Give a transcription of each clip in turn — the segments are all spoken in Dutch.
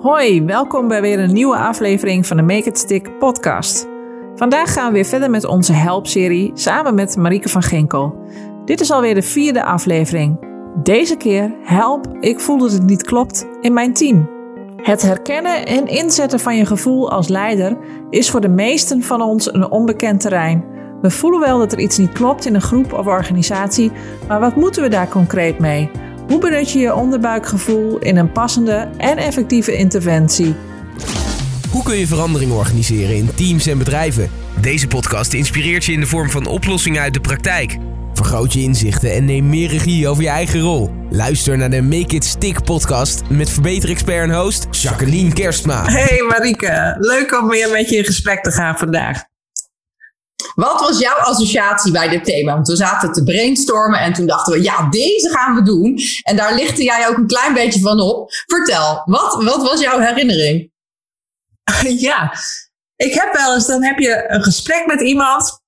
Hoi, welkom bij weer een nieuwe aflevering van de Make It Stick podcast. Vandaag gaan we weer verder met onze Help-serie samen met Marieke van Ginkel. Dit is alweer de vierde aflevering. Deze keer Help, ik voel dat het niet klopt in mijn team. Het herkennen en inzetten van je gevoel als leider is voor de meesten van ons een onbekend terrein. We voelen wel dat er iets niet klopt in een groep of organisatie, maar wat moeten we daar concreet mee? Hoe benut je je onderbuikgevoel in een passende en effectieve interventie? Hoe kun je verandering organiseren in teams en bedrijven? Deze podcast inspireert je in de vorm van oplossingen uit de praktijk. Vergroot je inzichten en neem meer regie over je eigen rol. Luister naar de Make It Stick podcast met verbeterexpert en host Jacqueline Kerstma. Hey Marieke, leuk om weer met je in gesprek te gaan vandaag. Wat was jouw associatie bij dit thema? Want we zaten te brainstormen en toen dachten we, ja, deze gaan we doen. En daar lichtte jij ook een klein beetje van op. Vertel, wat, wat was jouw herinnering? Ja, ik heb wel eens, dan heb je een gesprek met iemand.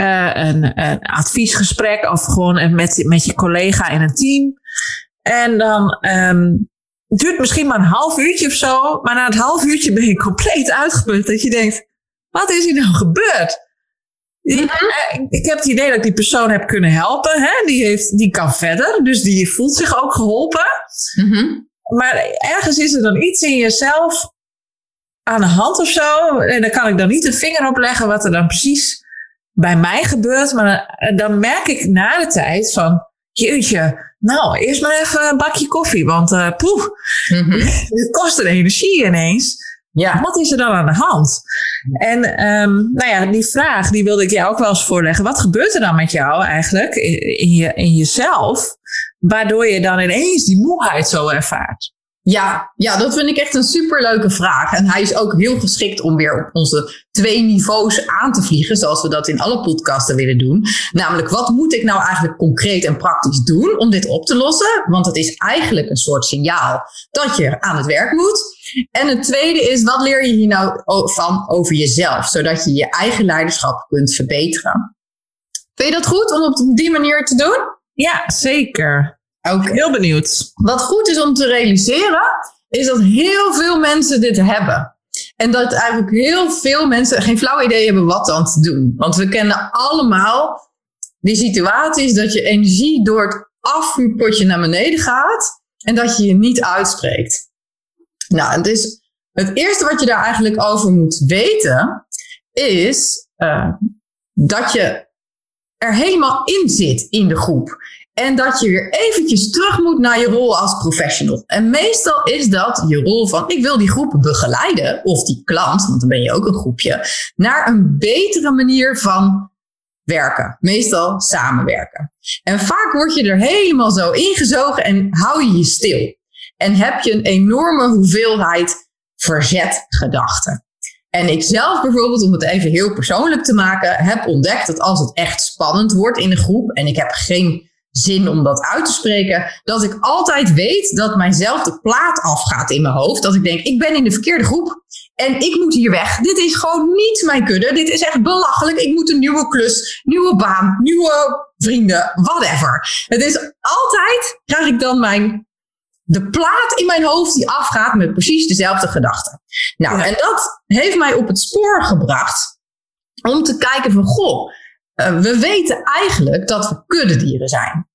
Uh, een, een, adviesgesprek of gewoon met, met je collega in een team. En dan um, duurt misschien maar een half uurtje of zo. Maar na het half uurtje ben je compleet uitgeput. Dat je denkt, wat is hier nou gebeurd? Mhm. Ik heb het idee dat ik die persoon heb kunnen helpen. Hè? Die, heeft, die kan verder, dus die voelt zich ook geholpen. Mhm. Maar ergens is er dan iets in jezelf aan de hand of zo. En dan kan ik dan niet de vinger op leggen wat er dan precies bij mij gebeurt. Maar dan merk ik na de tijd van, jeetje, nou, eerst maar even een bakje koffie. Want uh, poeh, mm -hmm. dit kost een energie ineens. Ja. Wat is er dan aan de hand? En um, nou ja, die vraag die wilde ik jou ook wel eens voorleggen. Wat gebeurt er dan met jou eigenlijk in, je, in jezelf, waardoor je dan ineens die moeheid zo ervaart? Ja, ja, dat vind ik echt een superleuke vraag. En hij is ook heel geschikt om weer op onze twee niveaus aan te vliegen, zoals we dat in alle podcasten willen doen. Namelijk, wat moet ik nou eigenlijk concreet en praktisch doen om dit op te lossen? Want het is eigenlijk een soort signaal dat je aan het werk moet. En het tweede is, wat leer je hier nou van over jezelf, zodat je je eigen leiderschap kunt verbeteren? Vind je dat goed om op die manier te doen? Ja, zeker. Ook heel benieuwd. Wat goed is om te realiseren, is dat heel veel mensen dit hebben. En dat eigenlijk heel veel mensen geen flauw idee hebben wat dan te doen. Want we kennen allemaal die situaties dat je energie door het afvuurpotje naar beneden gaat en dat je je niet uitspreekt. Nou, dus het eerste wat je daar eigenlijk over moet weten is uh, dat je er helemaal in zit in de groep. En dat je weer eventjes terug moet naar je rol als professional. En meestal is dat je rol van ik wil die groep begeleiden, of die klant, want dan ben je ook een groepje, naar een betere manier van werken. Meestal samenwerken. En vaak word je er helemaal zo ingezogen en hou je je stil. En heb je een enorme hoeveelheid verzetgedachten. En ik zelf bijvoorbeeld, om het even heel persoonlijk te maken, heb ontdekt dat als het echt spannend wordt in een groep en ik heb geen zin om dat uit te spreken, dat ik altijd weet dat mijzelf de plaat afgaat in mijn hoofd. Dat ik denk, ik ben in de verkeerde groep en ik moet hier weg. Dit is gewoon niet mijn kudde. Dit is echt belachelijk. Ik moet een nieuwe klus, nieuwe baan, nieuwe vrienden, whatever. Het is altijd, krijg ik dan mijn de plaat in mijn hoofd die afgaat met precies dezelfde gedachten. Nou, en dat heeft mij op het spoor gebracht om te kijken van, goh, uh, we weten eigenlijk dat we kuddedieren zijn.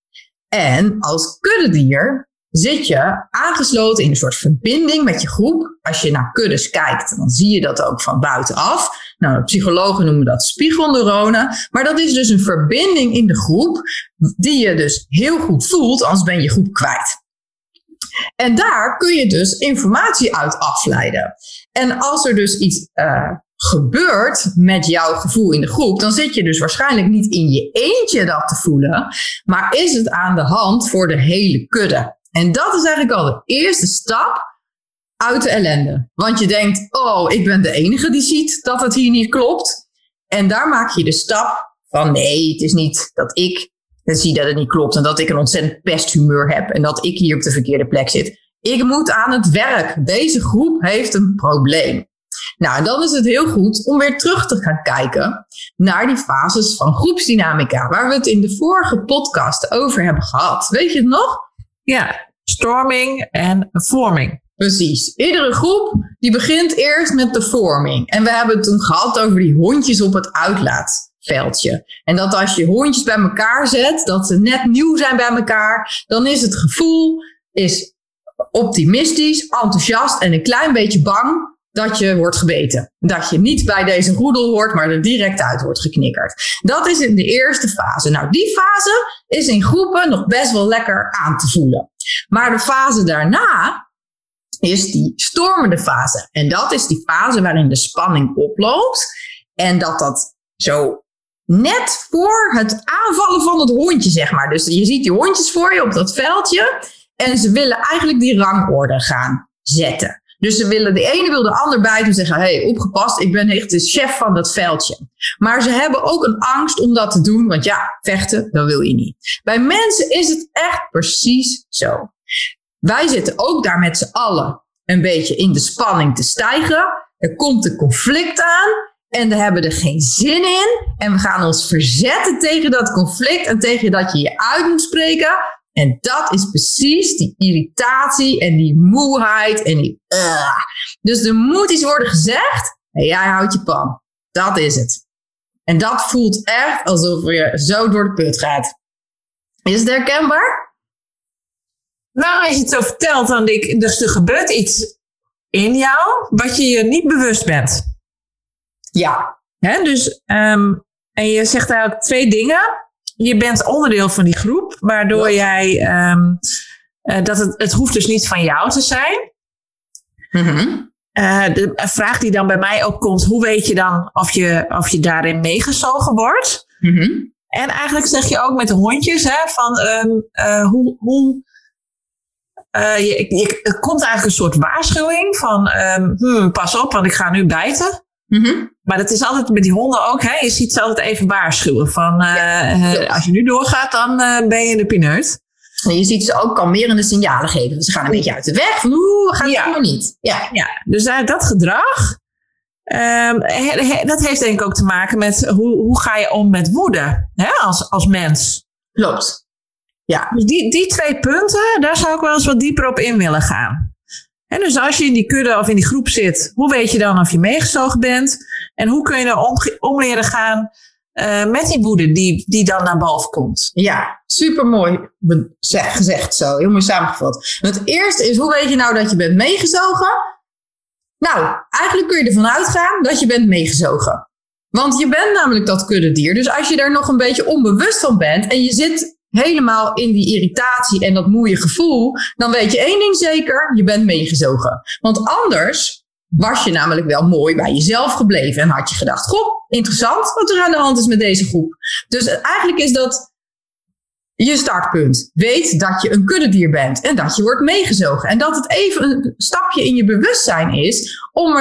En als kuddedier zit je aangesloten in een soort verbinding met je groep. Als je naar kuddes kijkt, dan zie je dat ook van buitenaf. Nou, psychologen noemen dat spiegelneuronen. Maar dat is dus een verbinding in de groep die je dus heel goed voelt, anders ben je groep kwijt. En daar kun je dus informatie uit afleiden. En als er dus iets uh, gebeurt met jouw gevoel in de groep, dan zit je dus waarschijnlijk niet in je eentje dat te voelen, maar is het aan de hand voor de hele kudde. En dat is eigenlijk al de eerste stap uit de ellende. Want je denkt, oh, ik ben de enige die ziet dat het hier niet klopt. En daar maak je de stap van, nee, het is niet dat ik zie dat het niet klopt en dat ik een ontzettend pesthumeur heb en dat ik hier op de verkeerde plek zit. Ik moet aan het werk. Deze groep heeft een probleem. Nou, dan is het heel goed om weer terug te gaan kijken naar die fases van groepsdynamica, waar we het in de vorige podcast over hebben gehad. Weet je het nog? Ja, storming en vorming. Precies. Iedere groep die begint eerst met de vorming. En we hebben het toen gehad over die hondjes op het uitlaatveldje. En dat als je hondjes bij elkaar zet, dat ze net nieuw zijn bij elkaar, dan is het gevoel is optimistisch, enthousiast en een klein beetje bang dat je wordt gebeten. Dat je niet bij deze roedel hoort, maar er direct uit wordt geknikkerd. Dat is in de eerste fase. Nou, die fase is in groepen nog best wel lekker aan te voelen. Maar de fase daarna is die stormende fase. En dat is die fase waarin de spanning oploopt. En dat dat zo net voor het aanvallen van het hondje, zeg maar. Dus je ziet die hondjes voor je op dat veldje. En ze willen eigenlijk die rangorde gaan zetten. Dus ze willen, de ene wil de ander bijten en zeggen: hey, opgepast, ik ben echt de chef van dat veldje. Maar ze hebben ook een angst om dat te doen, want ja, vechten, dat wil je niet. Bij mensen is het echt precies zo. Wij zitten ook daar met z'n allen een beetje in de spanning te stijgen. Er komt een conflict aan en we hebben er geen zin in. En we gaan ons verzetten tegen dat conflict en tegen dat je je uit moet spreken. En dat is precies die irritatie en die moeheid en die. Uh. Dus er moet iets worden gezegd en jij houdt je pan. Dat is het. En dat voelt echt alsof je zo door de put gaat. Is het herkenbaar? Nou, als je het zo vertelt, dan denk ik, dus er gebeurt iets in jou wat je je niet bewust bent. Ja. Hè? Dus, um, en je zegt eigenlijk twee dingen. Je bent onderdeel van die groep, waardoor jij, um, uh, dat het, het hoeft dus niet van jou te zijn. Uh, de vraag die dan bij mij ook komt, hoe weet je dan of je, of je daarin meegezogen wordt? Mm-hmm. En eigenlijk zeg je ook met de hondjes, hè, van um, uh, hoe, hoe je, je, er komt eigenlijk een soort waarschuwing van um, hmm, pas op, want ik ga nu bijten. Mm-hmm. Maar dat is altijd met die honden ook. Hè? Je ziet ze altijd even waarschuwen. Van, uh, ja, als je nu doorgaat, dan uh, ben je in de pineut. En je ziet ze ook kalmerende signalen geven. Ze gaan een beetje uit de weg. Oeh, gaat ja. maar niet. Ja. ja, dus uh, dat gedrag. Um, he, he, dat heeft denk ik ook te maken met hoe, hoe ga je om met woede hè? Als, als mens. Klopt. Ja. Dus die, die twee punten, daar zou ik wel eens wat dieper op in willen gaan. En dus als je in die kudde of in die groep zit, hoe weet je dan of je meegezogen bent? En hoe kun je er om, om leren gaan uh, met die woede die, die dan naar boven komt? Ja, super mooi gezegd zo. Heel mooi samengevat. Het eerste is, hoe weet je nou dat je bent meegezogen? Nou, eigenlijk kun je ervan uitgaan dat je bent meegezogen. Want je bent namelijk dat kuddedier. Dus als je daar nog een beetje onbewust van bent en je zit helemaal in die irritatie en dat moeie gevoel, dan weet je één ding zeker, je bent meegezogen. Want anders was je namelijk wel mooi bij jezelf gebleven en had je gedacht, goh, interessant wat er aan de hand is met deze groep. Dus eigenlijk is dat je startpunt. Weet dat je een kuddedier bent en dat je wordt meegezogen. En dat het even een stapje in je bewustzijn is om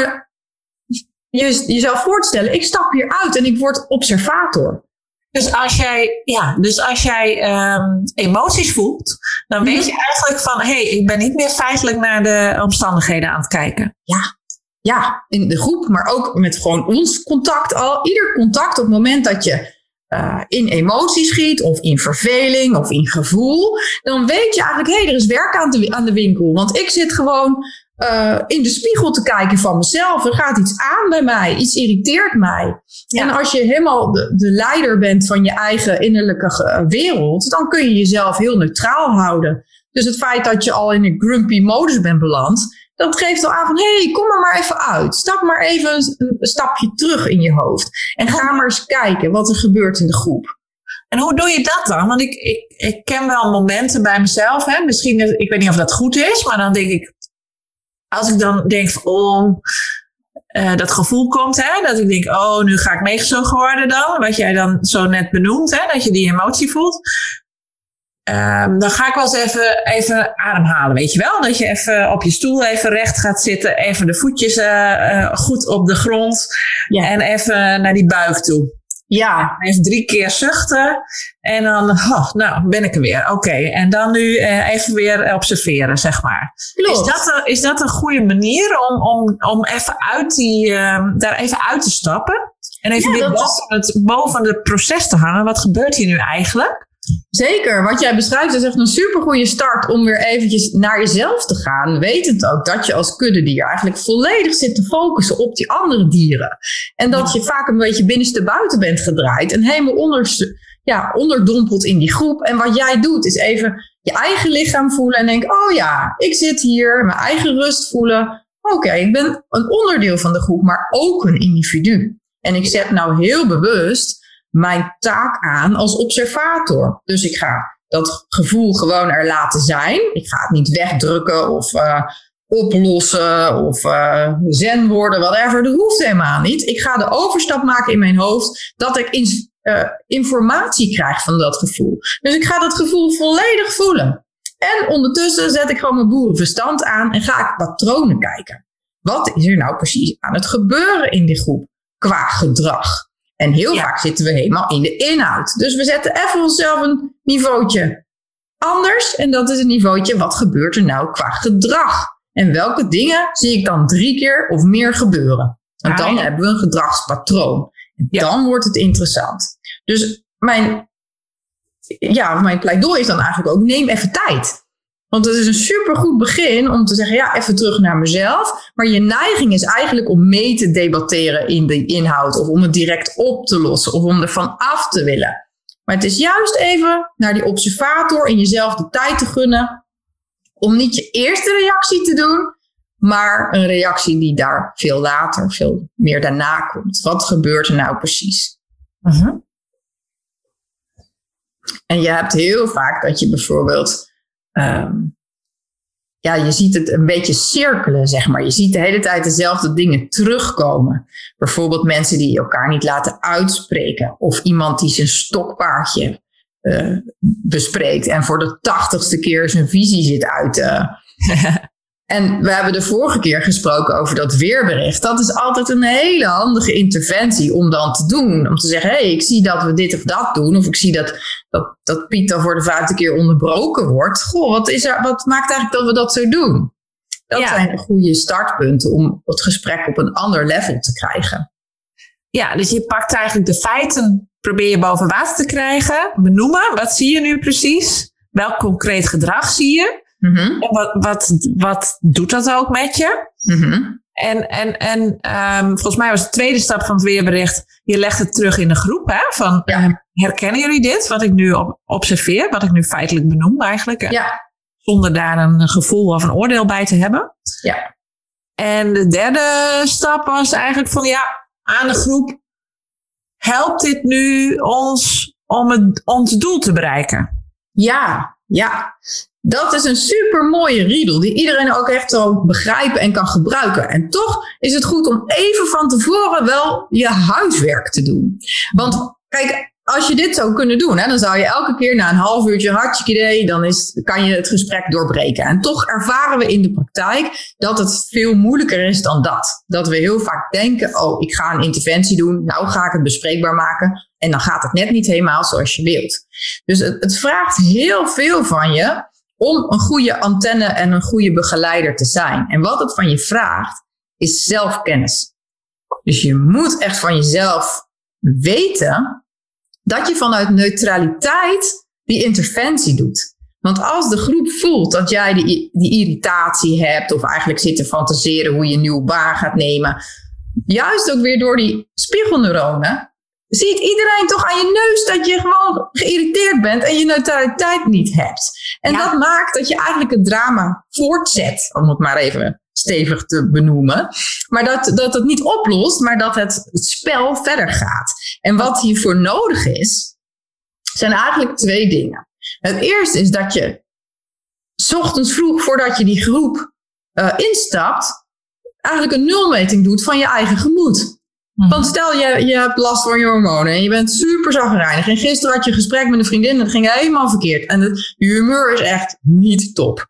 je, jezelf voor te stellen, ik stap hier uit en ik word observator. Dus als jij, ja, dus als jij um, emoties voelt, dan weet je eigenlijk van hé, hey, ik ben niet meer feitelijk naar de omstandigheden aan het kijken. Ja, ja, in de groep, maar ook met gewoon ons contact al. Ieder contact op het moment dat je uh, in emotie schiet, of in verveling, of in gevoel, dan weet je eigenlijk, hé, hey, er is werk aan de, aan de winkel. Want ik zit gewoon uh, in de spiegel te kijken van mezelf. Er gaat iets aan bij mij, iets irriteert mij. Ja. En als je helemaal de, de, leider bent van je eigen innerlijke wereld, dan kun je jezelf heel neutraal houden. Dus het feit dat je al in een grumpy modus bent beland, dat geeft al aan van, hé, hey, kom er maar even uit. Stap maar even een, een stapje terug in je hoofd. En ga maar eens kijken wat er gebeurt in de groep. En hoe doe je dat dan? Want ik, ik, ik ken wel momenten bij mezelf. Hè? Misschien, ik weet niet of dat goed is, maar dan denk ik, als ik dan denk van, oh, uh, dat gevoel komt, hè, dat ik denk, oh, nu ga ik meegezogen worden dan, wat jij dan zo net benoemt, hè, dat je die emotie voelt. Um, dan ga ik wel eens even, even ademhalen, weet je wel? Dat je even op je stoel even recht gaat zitten, even de voetjes uh, uh, goed op de grond ja. en even naar die buik toe. Ja. Even drie keer zuchten. En dan, oh, nou, ben ik er weer. Oké. Okay. En dan nu uh, even weer observeren, zeg maar. Is dat, een, is dat een goede manier om, om, om even uit die, uh, daar even uit te stappen? En even ja, weer boven, is... het, boven het proces te hangen. Wat gebeurt hier nu eigenlijk? Zeker, wat jij beschrijft is echt een supergoeie start om weer eventjes naar jezelf te gaan. Wetend ook dat je als kuddedier eigenlijk volledig zit te focussen op die andere dieren. En dat je vaak een beetje binnenste buiten bent gedraaid en helemaal onder, ja, onderdompeld in die groep. En wat jij doet is even je eigen lichaam voelen en denken, oh ja, ik zit hier, mijn eigen rust voelen. Oké, ik ben een onderdeel van de groep, maar ook een individu. En ik zet nou heel bewust mijn taak aan als observator. Dus ik ga dat gevoel gewoon er laten zijn. Ik ga het niet wegdrukken of uh, oplossen of uh, zen worden, whatever. Dat hoeft helemaal niet. Ik ga de overstap maken in mijn hoofd dat ik in, uh, informatie krijg van dat gevoel. Dus ik ga dat gevoel volledig voelen. En ondertussen zet ik gewoon mijn boerenverstand aan en ga ik patronen kijken. Wat is er nou precies aan het gebeuren in die groep qua gedrag? En heel vaak zitten we helemaal in de inhoud. Dus we zetten even onszelf een niveautje anders. En dat is een niveautje, wat gebeurt er nou qua gedrag? En welke dingen zie ik dan drie keer of meer gebeuren? En dan hebben we een gedragspatroon. En dan wordt het interessant. Dus mijn, ja, mijn pleidooi is dan eigenlijk ook, neem even tijd. Want het is een supergoed begin om te zeggen, ja, even terug naar mezelf. Maar je neiging is eigenlijk om mee te debatteren in de inhoud. Of om het direct op te lossen. Of om er van af te willen. Maar het is juist even naar die observator en jezelf de tijd te gunnen. Om niet je eerste reactie te doen. Maar een reactie die daar veel later, veel meer daarna komt. Wat gebeurt er nou precies? Uh En je hebt heel vaak dat je bijvoorbeeld um, ja, je ziet het een beetje cirkelen, zeg maar. Je ziet de hele tijd dezelfde dingen terugkomen. Bijvoorbeeld mensen die elkaar niet laten uitspreken. Of iemand die zijn stokpaardje uh, bespreekt en voor de tachtigste keer zijn visie zit uit. Uh, En we hebben de vorige keer gesproken over dat weerbericht. Dat is altijd een hele handige interventie om dan te doen. Om te zeggen, hé, hey, ik zie dat we dit of dat doen. Of ik zie dat, dat, dat Piet dan voor de vijfde keer onderbroken wordt. Goh, wat, is er, wat maakt eigenlijk dat we dat zo doen? Dat zijn goede startpunten om het gesprek op een ander level te krijgen. Ja, dus je pakt eigenlijk de feiten, probeer je boven water te krijgen. Benoemen, wat zie je nu precies? Welk concreet gedrag zie je? Mm wat, wat, wat doet dat ook met je? Mm En, en, en um, volgens mij was de tweede stap van het weerbericht, je legt het terug in de groep. Hè, van, ja. um, herkennen jullie dit, wat ik nu op, observeer, wat ik nu feitelijk benoem eigenlijk? Ja. Zonder daar een gevoel of een oordeel bij te hebben. Ja. En de derde stap was eigenlijk van ja, aan de groep, helpt dit nu ons om het, ons doel te bereiken? Ja, ja. Dat is een super mooie riedel die iedereen ook echt zo begrijpen en kan gebruiken. En toch is het goed om even van tevoren wel je huiswerk te doen. Want kijk, als je dit zou kunnen doen, hè, dan zou je elke keer na een half uurtje hartstikke idee, dan is, kan je het gesprek doorbreken. En toch ervaren we in de praktijk dat het veel moeilijker is dan dat. Dat we heel vaak denken, oh, ik ga een interventie doen, nou ga ik het bespreekbaar maken. En dan gaat het net niet helemaal zoals je wilt. Dus het, het vraagt heel veel van je om een goede antenne en een goede begeleider te zijn. En wat het van je vraagt, is zelfkennis. Dus je moet echt van jezelf weten dat je vanuit neutraliteit die interventie doet. Want als de groep voelt dat jij die, irritatie hebt, of eigenlijk zit te fantaseren hoe je een nieuwe baan gaat nemen, juist ook weer door die spiegelneuronen, ziet iedereen toch aan je neus dat je gewoon geïrriteerd bent en je neutraliteit niet hebt. En dat maakt dat je eigenlijk het drama voortzet, om het maar even stevig te benoemen. Maar dat, dat het niet oplost, maar dat het, het spel verder gaat. En wat hiervoor nodig is, zijn eigenlijk twee dingen. Het eerste is dat je s ochtends vroeg voordat je die groep uh, instapt, eigenlijk een nulmeting doet van je eigen gemoed. Mhm. Want stel je, je hebt last van je hormonen en je bent super zagrijnig. En gisteren had je een gesprek met een vriendin en het ging helemaal verkeerd. En het, je humeur is echt niet top.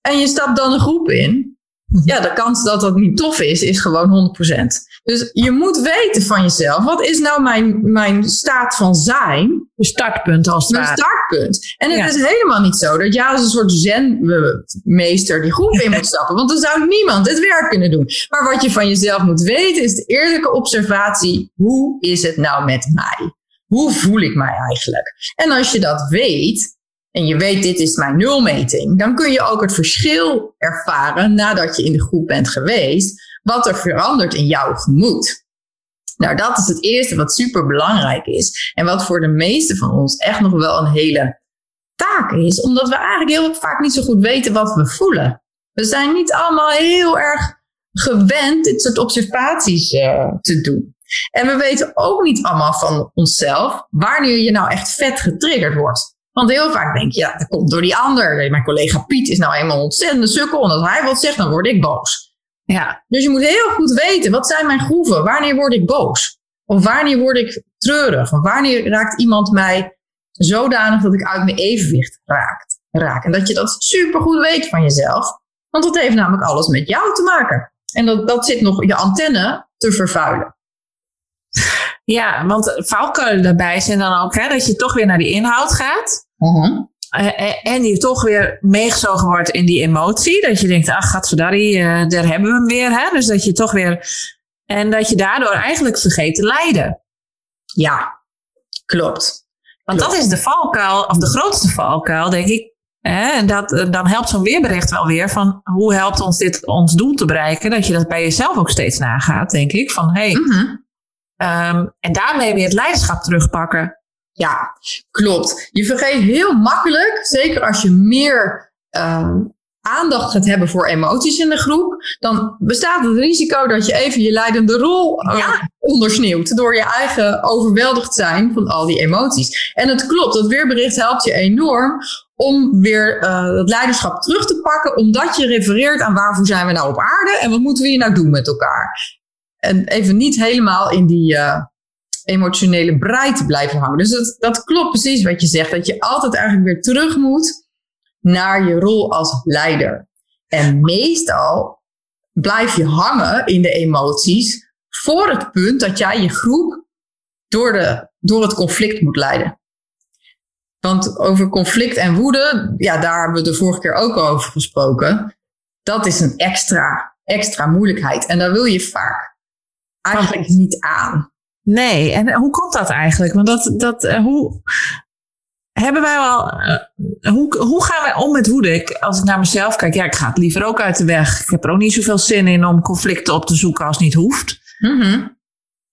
En je stapt dan een groep in ja, de kans dat dat niet tof is, is gewoon 100%. Dus je moet weten van jezelf, wat is nou mijn, mijn staat van zijn? Je startpunt als het Mijn startpunt. En het is helemaal niet zo dat jij als een soort zenmeester die groep in moet stappen. Want dan zou niemand het werk kunnen doen. Maar wat je van jezelf moet weten is de eerlijke observatie. Hoe is het nou met mij? Hoe voel ik mij eigenlijk? En als je dat weet, en je weet dit is mijn nulmeting, dan kun je ook het verschil ervaren nadat je in de groep bent geweest, wat er verandert in jouw gemoed. Nou, dat is het eerste wat super belangrijk is. En wat voor de meeste van ons echt nog wel een hele taak is, omdat we eigenlijk heel vaak niet zo goed weten wat we voelen. We zijn niet allemaal heel erg gewend dit soort observaties uh, te doen. En we weten ook niet allemaal van onszelf wanneer je nou echt vet getriggerd wordt. Want heel vaak denk je, ja, dat komt door die ander. Mijn collega Piet is nou eenmaal ontzettend sukkel. En als hij wat zegt, dan word ik boos. Ja. Dus je moet heel goed weten, wat zijn mijn groeven? Wanneer word ik boos? Of wanneer word ik treurig? Of wanneer raakt iemand mij zodanig dat ik uit mijn evenwicht raakt, raak? En dat je dat super goed weet van jezelf. Want dat heeft namelijk alles met jou te maken. En dat, dat zit nog je antenne te vervuilen. Ja, want valkuilen daarbij zijn dan ook hè, dat je toch weer naar die inhoud gaat. Uh en je toch weer meegezogen wordt in die emotie. Dat je denkt, ach, gadverdarrie, uh, daar hebben we hem weer. Hè? Dus dat je toch weer... En dat je daardoor eigenlijk vergeet te lijden. Ja, klopt. Want dat is de valkuil, of de grootste valkuil, denk ik. En dat, eh, dan helpt zo'n weerbericht wel weer van hoe helpt ons dit ons doel te bereiken. Dat je dat bij jezelf ook steeds nagaat, denk ik. Van hey, mm en daarmee weer het leiderschap terugpakken. Ja, klopt. Je vergeet heel makkelijk, zeker als je meer uh, aandacht gaat hebben voor emoties in de groep, dan bestaat het risico dat je even je leidende rol uh, ondersneeuwt door je eigen overweldigd zijn van al die emoties. En het klopt, dat weerbericht helpt je enorm om weer uh, het leiderschap terug te pakken, omdat je refereert aan waarvoor zijn we nou op aarde en wat moeten we hier nou doen met elkaar. En even niet helemaal in die uh, emotionele brei te blijven hangen. Dus dat, dat klopt precies wat je zegt, dat je altijd eigenlijk weer terug moet naar je rol als leider. En meestal blijf je hangen in de emoties voor het punt dat jij je groep door, de, door het conflict moet leiden. Want over conflict en woede, ja, daar hebben we de vorige keer ook over gesproken. Dat is een extra, extra moeilijkheid. En daar wil je vaak eigenlijk niet aan. Nee, en hoe komt dat eigenlijk? Want dat, dat, eh, hoe, hebben wij wel. Uh, hoe, hoe gaan wij om met woede? Ik, als ik naar mezelf kijk, ja, ik ga het liever ook uit de weg. Ik heb er ook niet zoveel zin in om conflicten op te zoeken als het niet hoeft. Mm -hmm.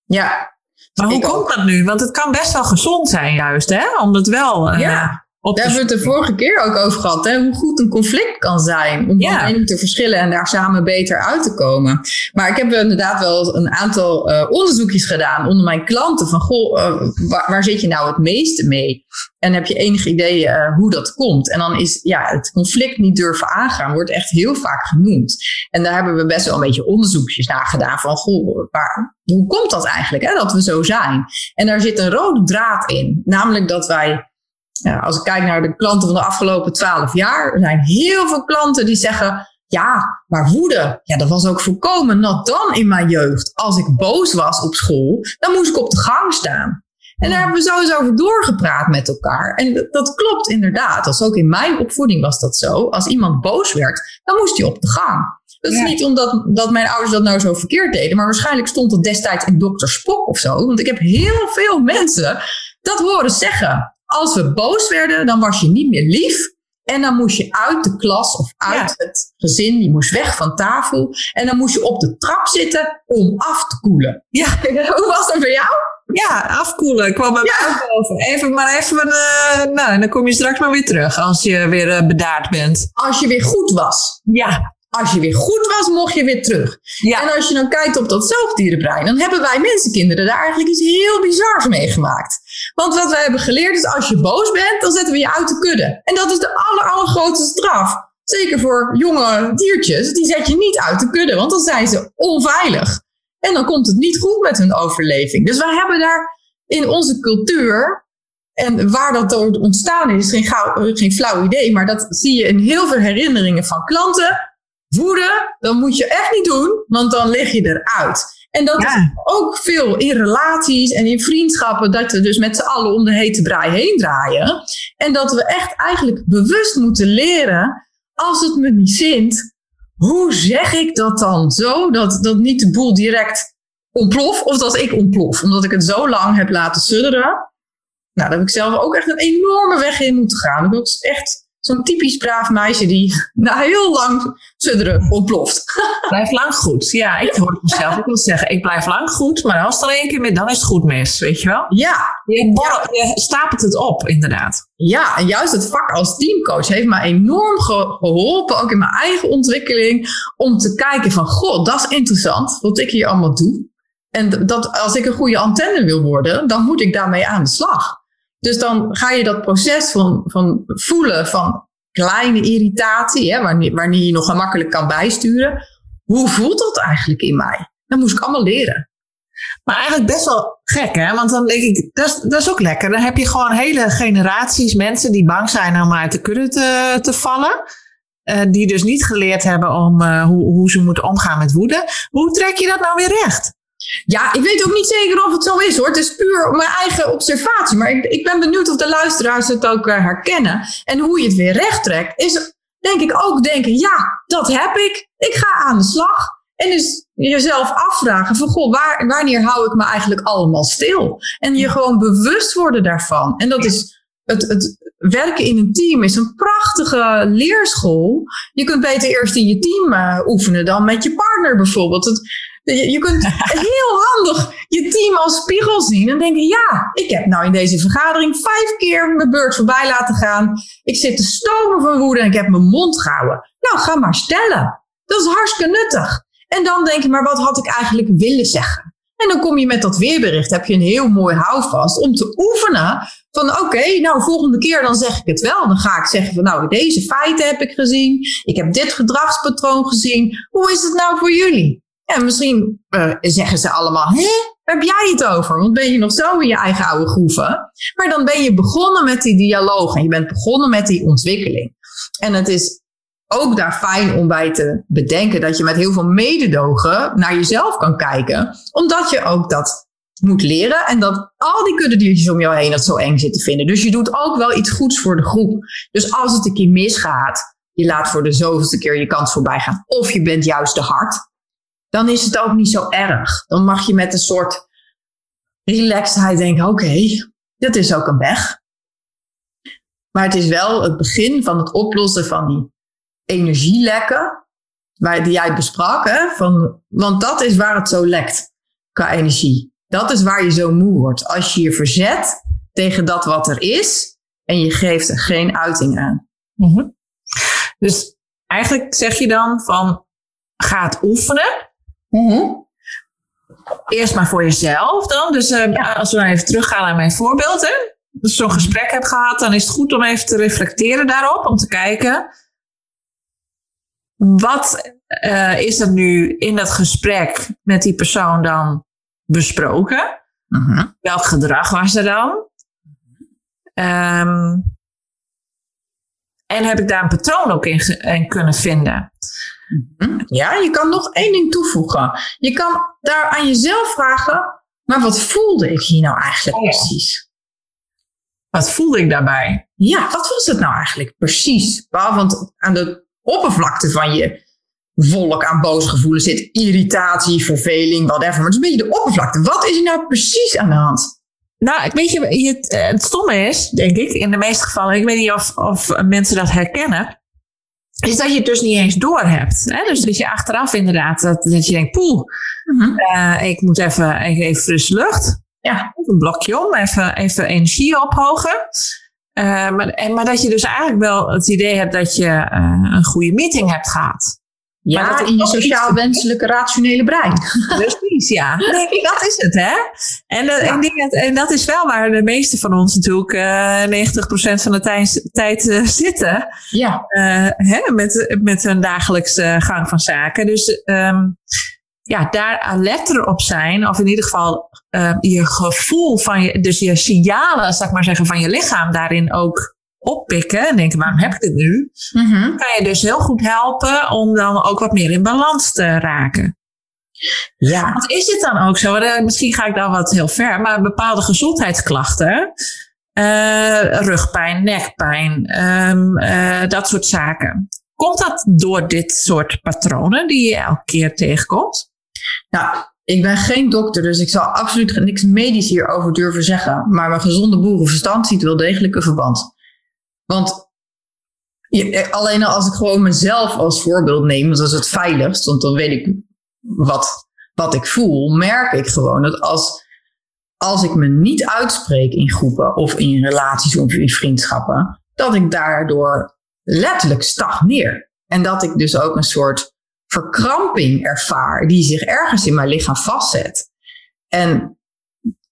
Ja. Maar hoe komt dat nu? Want het kan best wel gezond zijn, juist, hè? Om het wel. Uh, ja. Daar hebben we het de vorige keer ook over gehad. Hè? Hoe goed een conflict kan zijn. Om ja. van mening te verschillen en daar samen beter uit te komen. Maar ik heb inderdaad wel een aantal uh, onderzoekjes gedaan onder mijn klanten. Van goh, uh, waar, waar, zit je nou het meeste mee? En heb je enig idee uh, hoe dat komt? En dan is ja, het conflict niet durven aangaan, wordt echt heel vaak genoemd. En daar hebben we best wel een beetje onderzoekjes naar gedaan. Van goh, waar, hoe komt dat eigenlijk hè, dat we zo zijn? En daar zit een rode draad in. Namelijk dat wij als ik kijk naar de klanten van de afgelopen twaalf jaar, er zijn heel veel klanten die zeggen: Ja, maar woede, ja, dat was ook voorkomen nat dan in mijn jeugd. Als ik boos was op school, dan moest ik op de gang staan. En daar hebben we sowieso over doorgepraat met elkaar. En dat klopt inderdaad. Als ook in mijn opvoeding was dat zo. Als iemand boos werd, dan moest hij op de gang. Dat is niet omdat dat mijn ouders dat nou zo verkeerd deden. Maar waarschijnlijk stond het destijds in dokter Spok of zo. Want ik heb heel veel mensen dat horen zeggen als we boos werden, dan was je niet meer lief. En dan moest je uit de klas of uit het gezin, je moest weg van tafel. En dan moest je op de trap zitten om af te koelen. Ja, hoe was dat voor jou? Ja, afkoelen. Ik kwam bij ja. mij boven. Even maar even, uh, nou, en dan kom je straks maar weer terug als je weer uh, bedaard bent. Als je weer goed was. Ja. Als je weer goed was, mocht je weer terug. Ja. En als je dan kijkt op dat zoogdierenbrein, dan hebben wij mensenkinderen daar eigenlijk iets heel bizars mee gemaakt. Want wat wij hebben geleerd is, als je boos bent, dan zetten we je uit de kudde. En dat is de aller, allergrootste straf. Zeker voor jonge diertjes, die zet je niet uit de kudde, want dan zijn ze onveilig. En dan komt het niet goed met hun overleving. Dus wij hebben daar in onze cultuur, en waar dat door ontstaan is, geen, geen flauw idee, maar dat zie je in heel veel herinneringen van klanten woede, dan moet je echt niet doen, want dan lig je eruit. En dat is ook veel in relaties en in vriendschappen, dat we dus met z'n allen om de hete brei heen draaien. En dat we echt eigenlijk bewust moeten leren, als het me niet zint, hoe zeg ik dat dan zo, dat, dat niet de boel direct ontplof of dat ik ontplof, omdat ik het zo lang heb laten sudderen. Nou, daar heb ik zelf ook echt een enorme weg in moeten gaan. Ik was echt zo'n typisch braaf meisje die na heel lang sudderen ontploft. Blijf lang goed. Ja, ik hoor mezelf ook wel zeggen. Ik blijf lang goed, maar als er één keer mis, dan is het goed mis, weet je wel? Ja. Je, je stapelt het op, inderdaad. Ja, en juist het vak als teamcoach heeft mij enorm geholpen, ook in mijn eigen ontwikkeling, om te kijken van, god, dat is interessant, wat ik hier allemaal doe. En dat als ik een goede antenne wil worden, dan moet ik daarmee aan de slag. Dus dan ga je dat proces van, van voelen van kleine irritatie, hè, wanneer, je nog gemakkelijk kan bijsturen. Hoe voelt dat eigenlijk in mij? Dat moest ik allemaal leren. Maar eigenlijk best wel gek, hè? Want dan denk ik, dat is, dat is ook lekker. Dan heb je gewoon hele generaties mensen die bang zijn om uit de kudde te, vallen. Uh, die dus niet geleerd hebben om uh, hoe, hoe ze moeten omgaan met woede. Hoe trek je dat nou weer recht? Ja, ik weet ook niet zeker of het zo is hoor. Het is puur mijn eigen observatie. Maar ik, ik ben benieuwd of de luisteraars het ook uh, herkennen. En hoe je het weer recht trekt, is denk ik ook denken: ja, dat heb ik. Ik ga aan de slag. En dus jezelf afvragen van, goh, waar, wanneer hou ik me eigenlijk allemaal stil? En je gewoon bewust worden daarvan. En dat is het, het werken in een team is een prachtige leerschool. Je kunt beter eerst in je team uh, oefenen dan met je partner bijvoorbeeld. Het, je, je kunt heel handig je team als spiegel zien en denken: ja, ik heb nou in deze vergadering vijf keer mijn beurt voorbij laten gaan. Ik zit te stomen van woede en ik heb mijn mond gehouden. Nou, ga maar stellen. Dat is hartstikke nuttig. En dan denk je: maar wat had ik eigenlijk willen zeggen? En dan kom je met dat weerbericht, heb je een heel mooi houvast om te oefenen van oké, nou volgende keer dan zeg ik het wel. Dan ga ik zeggen van nou deze feiten heb ik gezien. Ik heb dit gedragspatroon gezien. Hoe is het nou voor jullie? En misschien uh, zeggen ze allemaal, hè, heb jij het over? Want ben je nog zo in je eigen oude groeven? Maar dan ben je begonnen met die dialoog en je bent begonnen met die ontwikkeling. En het is ook daar fijn om bij te bedenken dat je met heel veel mededogen naar jezelf kan kijken. Omdat je ook dat moet leren en dat al die kuddediertjes om jou heen dat zo eng zitten vinden. Dus je doet ook wel iets goeds voor de groep. Dus als het een keer misgaat, je laat voor de zoveelste keer je kans voorbij gaan. Of je bent juist te hard dan is het ook niet zo erg. Dan mag je met een soort relaxedheid denken: oké, okay, dat is ook een weg. Maar het is wel het begin van het oplossen van die energielekken, waar, die jij besprak. Hè? Van, want dat is waar het zo lekt qua energie. Dat is waar je zo moe wordt. Als je je verzet tegen dat wat er is en je geeft er geen uiting aan. Mm Dus eigenlijk zeg je dan van ga het oefenen. Mm Eerst maar voor jezelf dan. Dus uh, als we nou even teruggaan naar mijn voorbeeld. Hè? Als je zo'n gesprek hebt gehad, dan is het goed om even te reflecteren daarop. Om te kijken, wat uh, is er nu in dat gesprek met die persoon dan besproken? Mm Welk gedrag was er dan? Um, en heb ik daar een patroon ook in, in kunnen vinden? Mhm. Ja, je kan nog één ding toevoegen. Je kan daar aan jezelf vragen, maar wat voelde ik hier nou eigenlijk oh precies? Wat voelde ik daarbij? Ja, wat was het nou eigenlijk precies? Want aan de oppervlakte van je volk aan boos gevoelens zit irritatie, verveling, whatever. Maar het is een beetje de oppervlakte. Wat is er nou precies aan de hand? Nou, weet je, het, het stomme is, denk ik, in de meeste gevallen, ik weet niet of, of mensen dat herkennen, is dat je het dus niet eens door hebt. Hè? Dus dat je achteraf inderdaad, dat, dat je denkt, poeh, mm ik moet even, even frisse lucht. Ja. Een blokje om, even, even energie ophogen. Uh, maar, en, maar dat je dus eigenlijk wel het idee hebt dat je uh, een goede meeting hebt gehad. Ja, in je sociaal wenselijke rationele brein. Precies, ja. Nee, dat is het, hè? En, dat, en, en, dat is wel waar de meeste van ons natuurlijk uh, 90% van de tijd, tijd uh, zitten. Ja. Uh, hè, met, met een dagelijkse gang van zaken. Dus um, ja, daar alerter op zijn, of in ieder geval je gevoel van je, dus je signalen, zeg maar zeggen, van je lichaam daarin ook oppikken en denken, waarom heb ik dit nu? Mm Kan je dus heel goed helpen om dan ook wat meer in balans te raken. Ja. Want is het dan ook zo, misschien ga ik dan wat heel ver, maar bepaalde gezondheidsklachten, uh, rugpijn, nekpijn, um, uh, dat soort zaken. Komt dat door dit soort patronen die je elke keer tegenkomt? Nou, ik ben geen dokter, dus ik zal absoluut niks medisch hierover durven zeggen. Maar mijn gezonde boerenverstand ziet wel degelijk een verband. Want je, alleen als ik gewoon mezelf als voorbeeld neem, dat is het veiligst, want dan weet ik wat, wat ik voel, merk ik gewoon dat als, als ik me niet uitspreek in groepen of in relaties of in vriendschappen, dat ik daardoor letterlijk stagneer. En dat ik dus ook een soort verkramping ervaar die zich ergens in mijn lichaam vastzet. En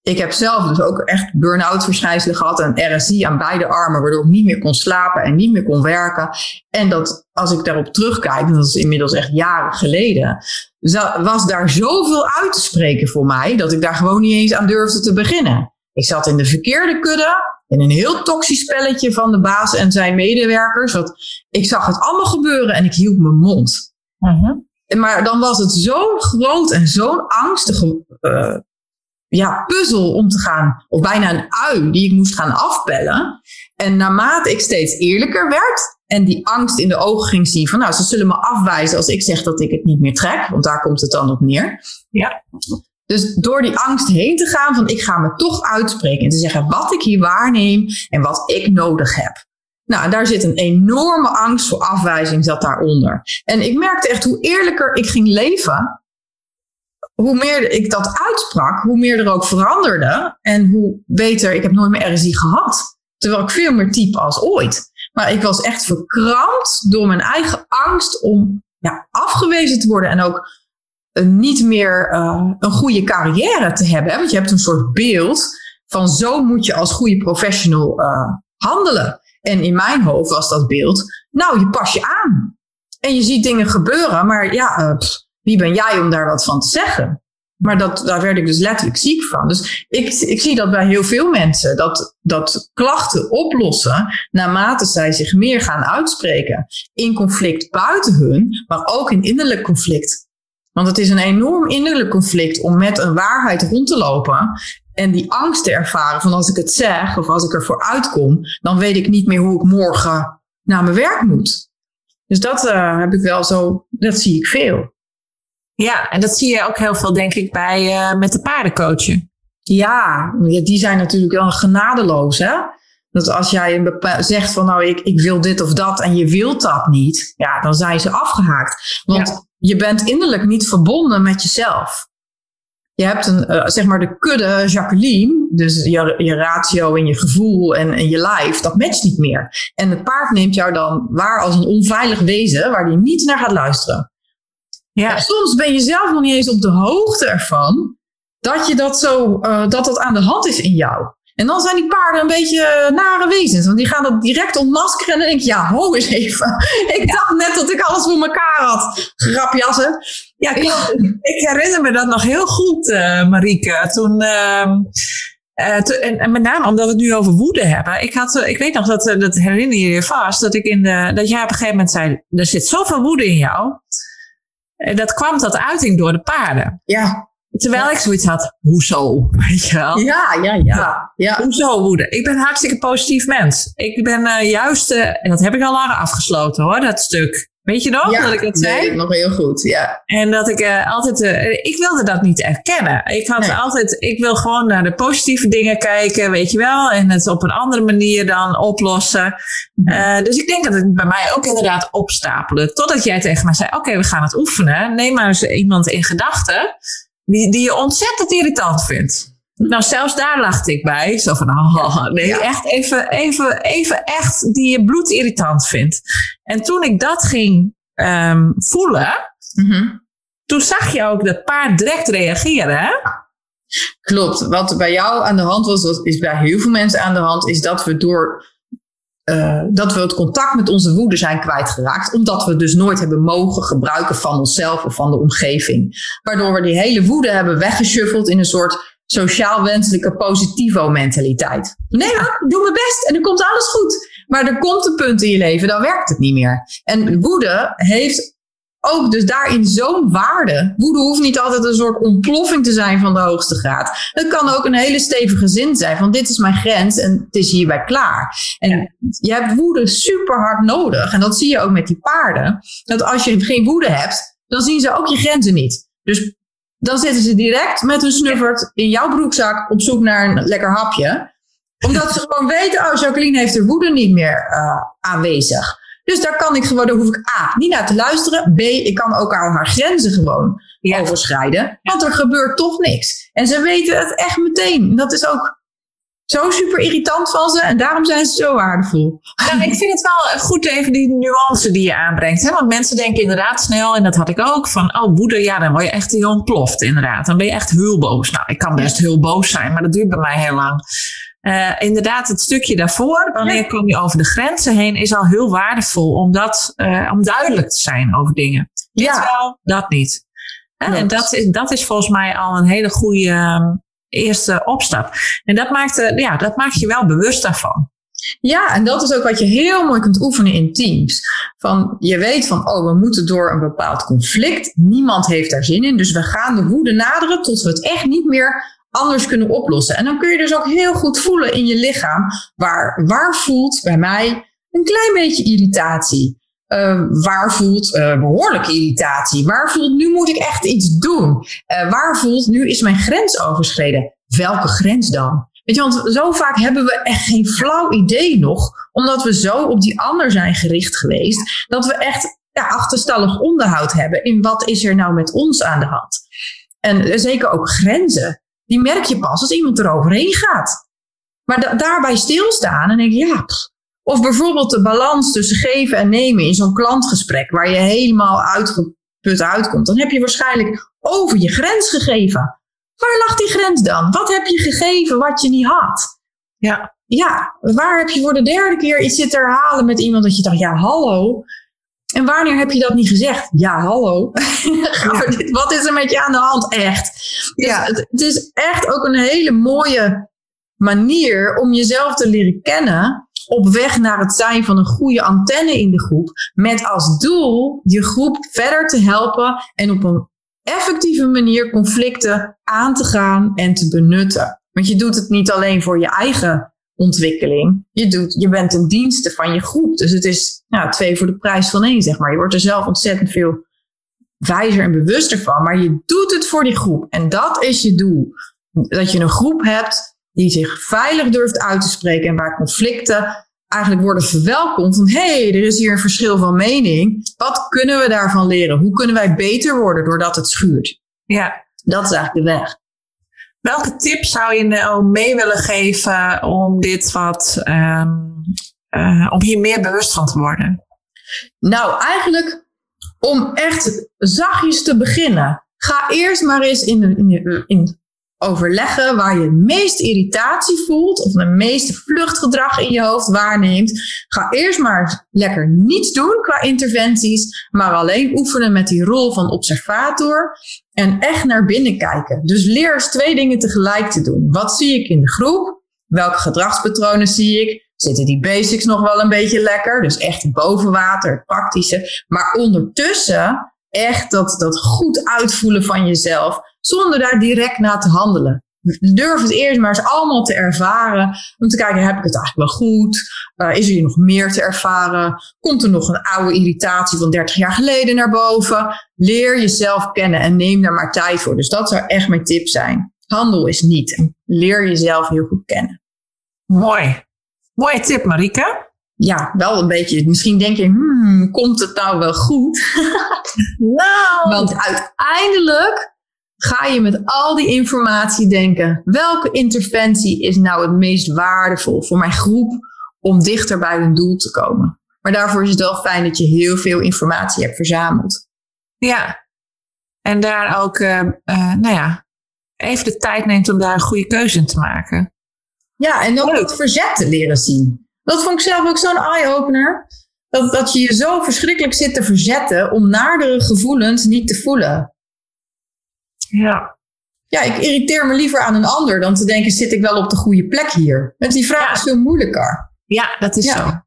ik heb zelf dus ook echt burn-out verschijnselen gehad en RSI aan beide armen, waardoor ik niet meer kon slapen en niet meer kon werken. En dat als ik daarop terugkijk, dat is inmiddels echt jaren geleden, was daar zoveel uit te spreken voor mij dat ik daar gewoon niet eens aan durfde te beginnen. Ik zat in de verkeerde kudde, in een heel toxisch spelletje van de baas en zijn medewerkers. Want ik zag het allemaal gebeuren en ik hield mijn mond. Uh Maar dan was het zo'n groot en zo'n angstige uh, ja, puzzel om te gaan, of bijna een ui die ik moest gaan afbellen. En naarmate ik steeds eerlijker werd en die angst in de ogen ging zien van, nou, ze zullen me afwijzen als ik zeg dat ik het niet meer trek, want daar komt het dan op neer. Ja. Dus door die angst heen te gaan van, ik ga me toch uitspreken en te zeggen wat ik hier waarneem en wat ik nodig heb. Nou, daar zit een enorme angst voor afwijzing zat daaronder. En ik merkte echt hoe eerlijker ik ging leven, hoe meer ik dat uitsprak, hoe meer er ook veranderde. En hoe beter, ik heb nooit meer RSI gehad. Terwijl ik veel meer type als ooit. Maar ik was echt verkrampt door mijn eigen angst om afgewezen te worden. En ook uh, niet meer uh, een goede carrière te hebben. Want je hebt een soort beeld van zo moet je als goede professional uh, handelen. En in mijn hoofd was dat beeld, nou, je pas je aan. En je ziet dingen gebeuren, maar ja, wie ben jij om daar wat van te zeggen? Maar dat, daar werd ik dus letterlijk ziek van. Dus ik, ik zie dat bij heel veel mensen, dat, dat klachten oplossen naarmate zij zich meer gaan uitspreken. In conflict buiten hun, maar ook in innerlijk conflict. Want het is een enorm innerlijk conflict om met een waarheid rond te lopen en die angst te ervaren van als ik het zeg of als ik ervoor uitkom, dan weet ik niet meer hoe ik morgen naar mijn werk moet. Dus dat uh, heb ik wel zo, dat zie ik veel. Ja, en dat zie je ook heel veel, denk ik, bij uh, met de paardencoachen. Ja, die zijn natuurlijk wel genadeloos, hè? Dat als jij een zegt van nou, ik, ik wil dit of dat en je wilt dat niet, ja, dan zijn ze afgehaakt. Want je bent innerlijk niet verbonden met jezelf. Je hebt een, uh, zeg maar de kudde Jacqueline, dus je, je ratio en je gevoel en, en je lijf, dat matcht niet meer. En het paard neemt jou dan waar als een onveilig wezen waar die niet naar gaat luisteren. Ja. soms ben je zelf nog niet eens op de hoogte ervan dat je dat zo, uh, dat dat aan de hand is in jou. En dan zijn die paarden een beetje nare wezens. Want die gaan dat direct ontmaskeren. En dan denk je, ja, ho eens even. Ik dacht net dat ik alles voor elkaar had. Grapjassen. Ja, ik herinner me dat nog heel goed, uh, Marieke. Toen... Uh, uh, te, en, en, met name omdat we het nu over woede hebben. Ik, had, ik weet nog, dat, dat herinner je je vast, dat, ik in de, dat jij op een gegeven moment zei: Er zit zoveel woede in jou. En dat kwam tot uiting door de paarden. Ja. Terwijl ik zoiets had, hoezo? Weet je wel? Ja, ja, ja. ja. Hoezo woede? Ik ben een hartstikke positief mens. Ik ben uh, juist, uh, en dat heb ik al lang afgesloten hoor, dat stuk. Weet je nog ja, dat ik het nee, zei? nog heel goed, ja. En dat ik uh, altijd, ik wilde dat niet erkennen. Ik had nee. altijd, ik wil gewoon naar de positieve dingen kijken, weet je wel. En het op een andere manier dan oplossen. Uh, dus ik denk dat het bij mij ook inderdaad opstapelde. Totdat jij tegen mij zei, oké, okay, we gaan het oefenen. Neem maar eens iemand in gedachten die, die je ontzettend irritant vindt. Nou, zelfs daar lachte ik bij. Zo van, oh, nee, ja. echt even, even, even echt die je bloed irritant vindt. En toen ik dat ging um, voelen, mm -hmm. toen zag je ook dat paard direct reageren. Hè? Klopt. Wat bij jou aan de hand was, wat is bij heel veel mensen aan de hand, is dat we door uh, dat we het contact met onze woede zijn kwijtgeraakt, omdat we het dus nooit hebben mogen gebruiken van onszelf of van de omgeving. Waardoor we die hele woede hebben weggeshuffeld in een soort sociaal wenselijke positivo-mentaliteit. Nee ik doe mijn best en dan komt alles goed. Maar er komt een punt in je leven, dan werkt het niet meer. En woede heeft ook dus daarin zo'n waarde. Woede hoeft niet altijd een soort ontploffing te zijn van de hoogste graad. Het kan ook een hele stevige zin zijn van dit is mijn grens en het is hierbij klaar. En je hebt woede super hard nodig. En dat zie je ook met die paarden. Dat als je geen woede hebt, dan zien ze ook je grenzen niet. Dus dan zitten ze direct met hun snuffert in jouw broekzak op zoek naar een lekker hapje. Omdat ze gewoon weten, oh, Jacqueline heeft haar woede niet meer uh, aanwezig. Dus daar kan ik gewoon, daar hoef ik A, niet naar te luisteren. B, ik kan ook al haar grenzen gewoon ja. overschrijden. Want er gebeurt toch niks. En ze weten het echt meteen. Dat is ook zo super irritant van ze. En daarom zijn ze zo waardevol. Ik vind het wel goed even die nuance die je aanbrengt. Hè? Want mensen denken inderdaad snel, en dat had ik ook, van oh woede, ja dan word je echt heel ontploft inderdaad. Dan ben je echt heel boos. Nou, ik kan best heel boos zijn, maar dat duurt bij mij heel lang. Uh, inderdaad, het stukje daarvoor, wanneer kom je over de grenzen heen, is al heel waardevol om, dat, uh, om duidelijk te zijn over dingen. Dit ja. wel, dat niet. En dat is, dat is volgens mij al een hele goede ehm, eerste opstap. En dat maakt, uh, ja, dat maakt je wel bewust daarvan. Ja, en dat is ook wat je heel mooi kunt oefenen in teams. Van, je weet van, oh, we moeten door een bepaald conflict. Niemand heeft daar zin in. Dus we gaan de woede naderen tot we het echt niet meer anders kunnen oplossen. En dan kun je dus ook heel goed voelen in je lichaam. Waar, waar voelt bij mij een klein beetje irritatie? Uh, waar voelt uh, behoorlijke irritatie? Waar voelt nu moet ik echt iets doen? Uh, waar voelt nu is mijn grens overschreden? Welke grens dan? Weet je, want zo vaak hebben we echt geen flauw idee nog, omdat we zo op die ander zijn gericht geweest, dat we echt achterstallig onderhoud hebben in wat is er nou met ons aan de hand. En zeker ook grenzen, die merk je pas als iemand eroverheen gaat. Maar da daarbij stilstaan en denk je, ja, of bijvoorbeeld de balans tussen geven en nemen in zo'n klantgesprek, waar je helemaal uitgeput uitkomt. Dan heb je waarschijnlijk over je grens gegeven. Waar lag die grens dan? Wat heb je gegeven wat je niet had? Ja. Ja, waar heb je voor de derde keer iets zitten herhalen met iemand dat je dacht, ja, hallo. En wanneer heb je dat niet gezegd? Ja, hallo. Wat is er met je aan de hand? Echt. Dus ja. het, het is echt ook een hele mooie manier om jezelf te leren kennen op weg naar het zijn van een goede antenne in de groep. Met als doel je groep verder te helpen en op een effectieve manier conflicten aan te gaan en te benutten. Want je doet het niet alleen voor je eigen ontwikkeling. Je, doet, je bent een dienste van je groep. Dus het is nou, twee voor de prijs van één, zeg maar. Je wordt er zelf ontzettend veel wijzer en bewuster van. Maar je doet het voor die groep. En dat is je doel. Dat je een groep hebt die zich veilig durft uit te spreken en waar conflicten eigenlijk worden verwelkomd van hé, hey, er is hier een verschil van mening. Wat kunnen we daarvan leren? Hoe kunnen wij beter worden doordat het schuurt? Ja. Dat is eigenlijk de weg. Welke tip zou je nou mee willen geven om dit wat, um, uh, om hier meer bewust van te worden? Nou, eigenlijk om echt zachtjes te beginnen. Ga eerst maar eens in, de, in, in overleggen waar je meest irritatie voelt of het meeste vluchtgedrag in je hoofd waarneemt. Ga eerst maar lekker niets doen qua interventies, maar alleen oefenen met die rol van observator en echt naar binnen kijken. Dus leer eens twee dingen tegelijk te doen. Wat zie ik in de groep? Welke gedragspatronen zie ik? Zitten die basics nog wel een beetje lekker? Dus echt boven water, praktische. Maar ondertussen echt dat, dat goed uitvoelen van jezelf zonder daar direct naar te handelen. Durf het eerst maar eens allemaal te ervaren. Om te kijken, heb ik het eigenlijk wel goed? Uh, is er hier nog meer te ervaren? Komt er nog een oude irritatie van 30 jaar geleden naar boven? Leer jezelf kennen en neem daar maar tijd voor. Dus dat zou echt mijn tip zijn. Handel is niet. leer jezelf heel goed kennen. Mooi. Mooie tip, Marike. Ja, wel een beetje. Misschien denk je, hmm, komt het nou wel goed? nou. Want uiteindelijk ga je met al die informatie denken: welke interventie is nou het meest waardevol voor mijn groep om dichter bij hun doel te komen? Maar daarvoor is het wel fijn dat je heel veel informatie hebt verzameld. Ja, en daar ook, uh, uh, nou ja, even de tijd neemt om daar een goede keuze in te maken. Ja, en ook het verzet te leren zien. Dat vond ik zelf ook zo'n eye-opener. Dat, dat je je zo verschrikkelijk zit te verzetten om naardere gevoelens niet te voelen. Ja. Ja, ik irriteer me liever aan een ander dan te denken, zit ik wel op de goede plek hier? Want die vraag is veel moeilijker. Ja, dat is zo.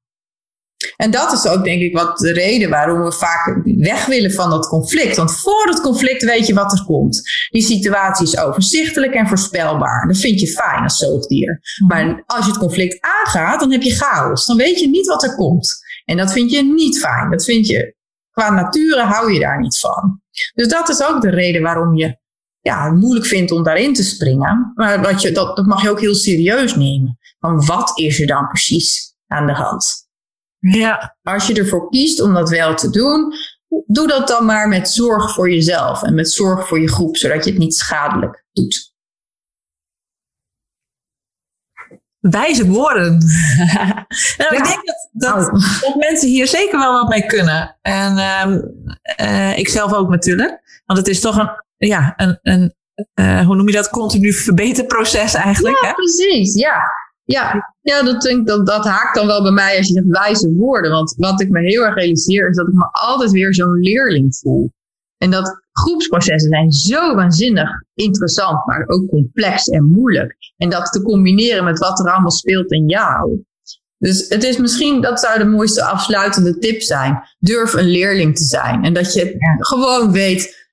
En dat is ook denk ik wat de reden waarom we vaak weg willen van dat conflict. Want voor het conflict weet je wat er komt. Die situatie is overzichtelijk en voorspelbaar. Dat vind je fijn als zoogdier. Mhm. Maar als je het conflict aangaat, dan heb je chaos. Dan weet je niet wat er komt. En dat vind je niet fijn. Dat vind je, qua nature hou je daar niet van. Dus dat is ook de reden waarom je ja, moeilijk vindt om daarin te springen. Maar wat je, dat, dat mag je ook heel serieus nemen. Van wat is er dan precies aan de hand? Ja. Als je ervoor kiest om dat wel te doen, doe dat dan maar met zorg voor jezelf en met zorg voor je groep, zodat je het niet schadelijk doet. Wijze woorden. nou, Ik denk dat, dat, dat, mensen hier zeker wel wat mee kunnen. En uh, ik zelf ook natuurlijk. Want het is toch een, ja, een, een uh, hoe noem je dat, continu verbeterproces eigenlijk. Ja, hè? precies. Ja, ja, ja dat, denk, dat, dat haakt dan wel bij mij als je zegt wijze woorden. Want wat ik me heel erg realiseer is dat ik me altijd weer zo'n leerling voel. En dat groepsprocessen zijn zo waanzinnig interessant, maar ook complex en moeilijk. En dat te combineren met wat er allemaal speelt in jou. Dus het is misschien, dat zou de mooiste afsluitende tip zijn. Durf een leerling te zijn. En dat je gewoon weet,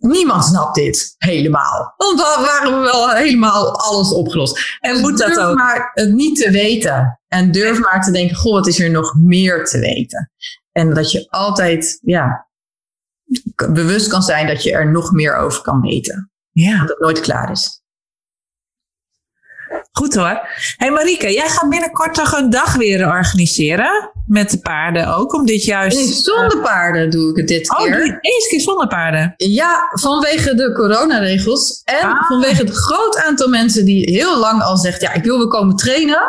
Niemand snapt dit helemaal. Want dan waren we wel helemaal alles opgelost. En dus moet dat ook. maar het niet te weten. En durf maar te denken, goh, wat is er nog meer te weten? En dat je altijd, ja, bewust kan zijn dat je er nog meer over kan weten. Ja. Dat het nooit klaar is. Goed hoor. Hey Marike, jij gaat binnenkort toch een dag weer organiseren? Met de paarden ook, om dit juist... Nee, zonder paarden doe ik het dit oh, keer. Oh, eens keer zonder paarden? Ja, vanwege de coronaregels. En ah. vanwege het groot aantal mensen die heel lang al zegt... ja, ik wil weer komen trainen,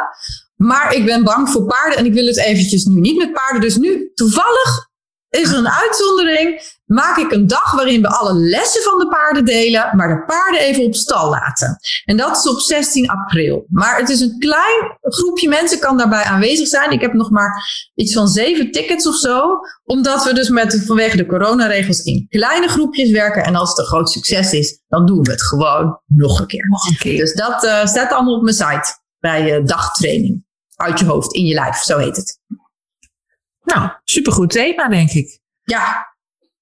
maar ik ben bang voor paarden... en ik wil het eventjes nu niet met paarden. Dus nu, toevallig, is er een uitzondering maak ik een dag waarin we alle lessen van de paarden delen, maar de paarden even op stal laten. En dat is op 16 april. Maar het is een klein groepje mensen kan daarbij aanwezig zijn. Ik heb nog maar iets van zeven tickets of zo, omdat we dus met, vanwege de coronaregels in kleine groepjes werken. En als het een groot succes is, dan doen we het gewoon nog een keer. Nog een keer. Dus dat uh, staat allemaal op mijn site bij uh, dagtraining. Uit je hoofd, in je lijf, zo heet het. Nou, supergoed thema, denk ik. Ja,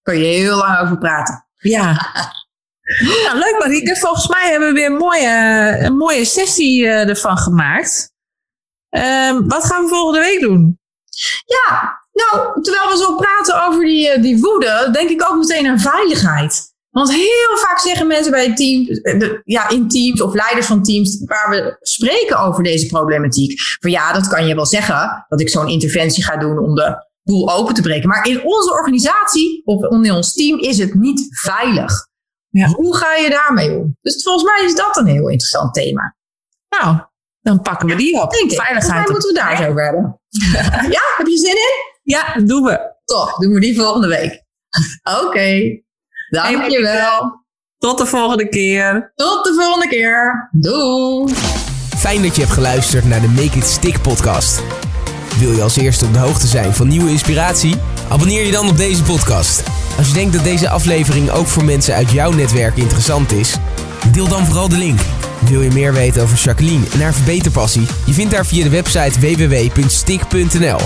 kan je heel lang over praten. Ja. nou, leuk Marieke. Volgens mij hebben we weer een mooie, een mooie sessie uh, ervan gemaakt. Um, wat gaan we volgende week doen? Ja, nou, terwijl we zo praten over die, uh, die woede, denk ik ook meteen aan veiligheid. Want heel vaak zeggen mensen bij teams, de, ja, in teams of leiders van teams waar we spreken over deze problematiek. Van ja, dat kan je wel zeggen, dat ik zo'n interventie ga doen om de boel open te breken. Maar in onze organisatie of in ons team is het niet veilig. Ja. Hoe ga je daarmee om? Dus volgens mij is dat een heel interessant thema. Nou, dan pakken we die op. Denk ik. Veiligheid. moeten we daar zo hebben. ja, heb je zin in? Ja, doen we. Toch, doen we die volgende week. Oké. Okay. Dankjewel. Tot de volgende keer. Tot de volgende keer. Doei. Fijn dat je hebt geluisterd naar de Make It Stick podcast. Wil je als eerste op de hoogte zijn van nieuwe inspiratie? Abonneer je dan op deze podcast. Als je denkt dat deze aflevering ook voor mensen uit jouw netwerk interessant is, deel dan vooral de link. Wil je meer weten over Jacqueline en haar verbeterpassie? Je vindt haar via de website www.stick.nl.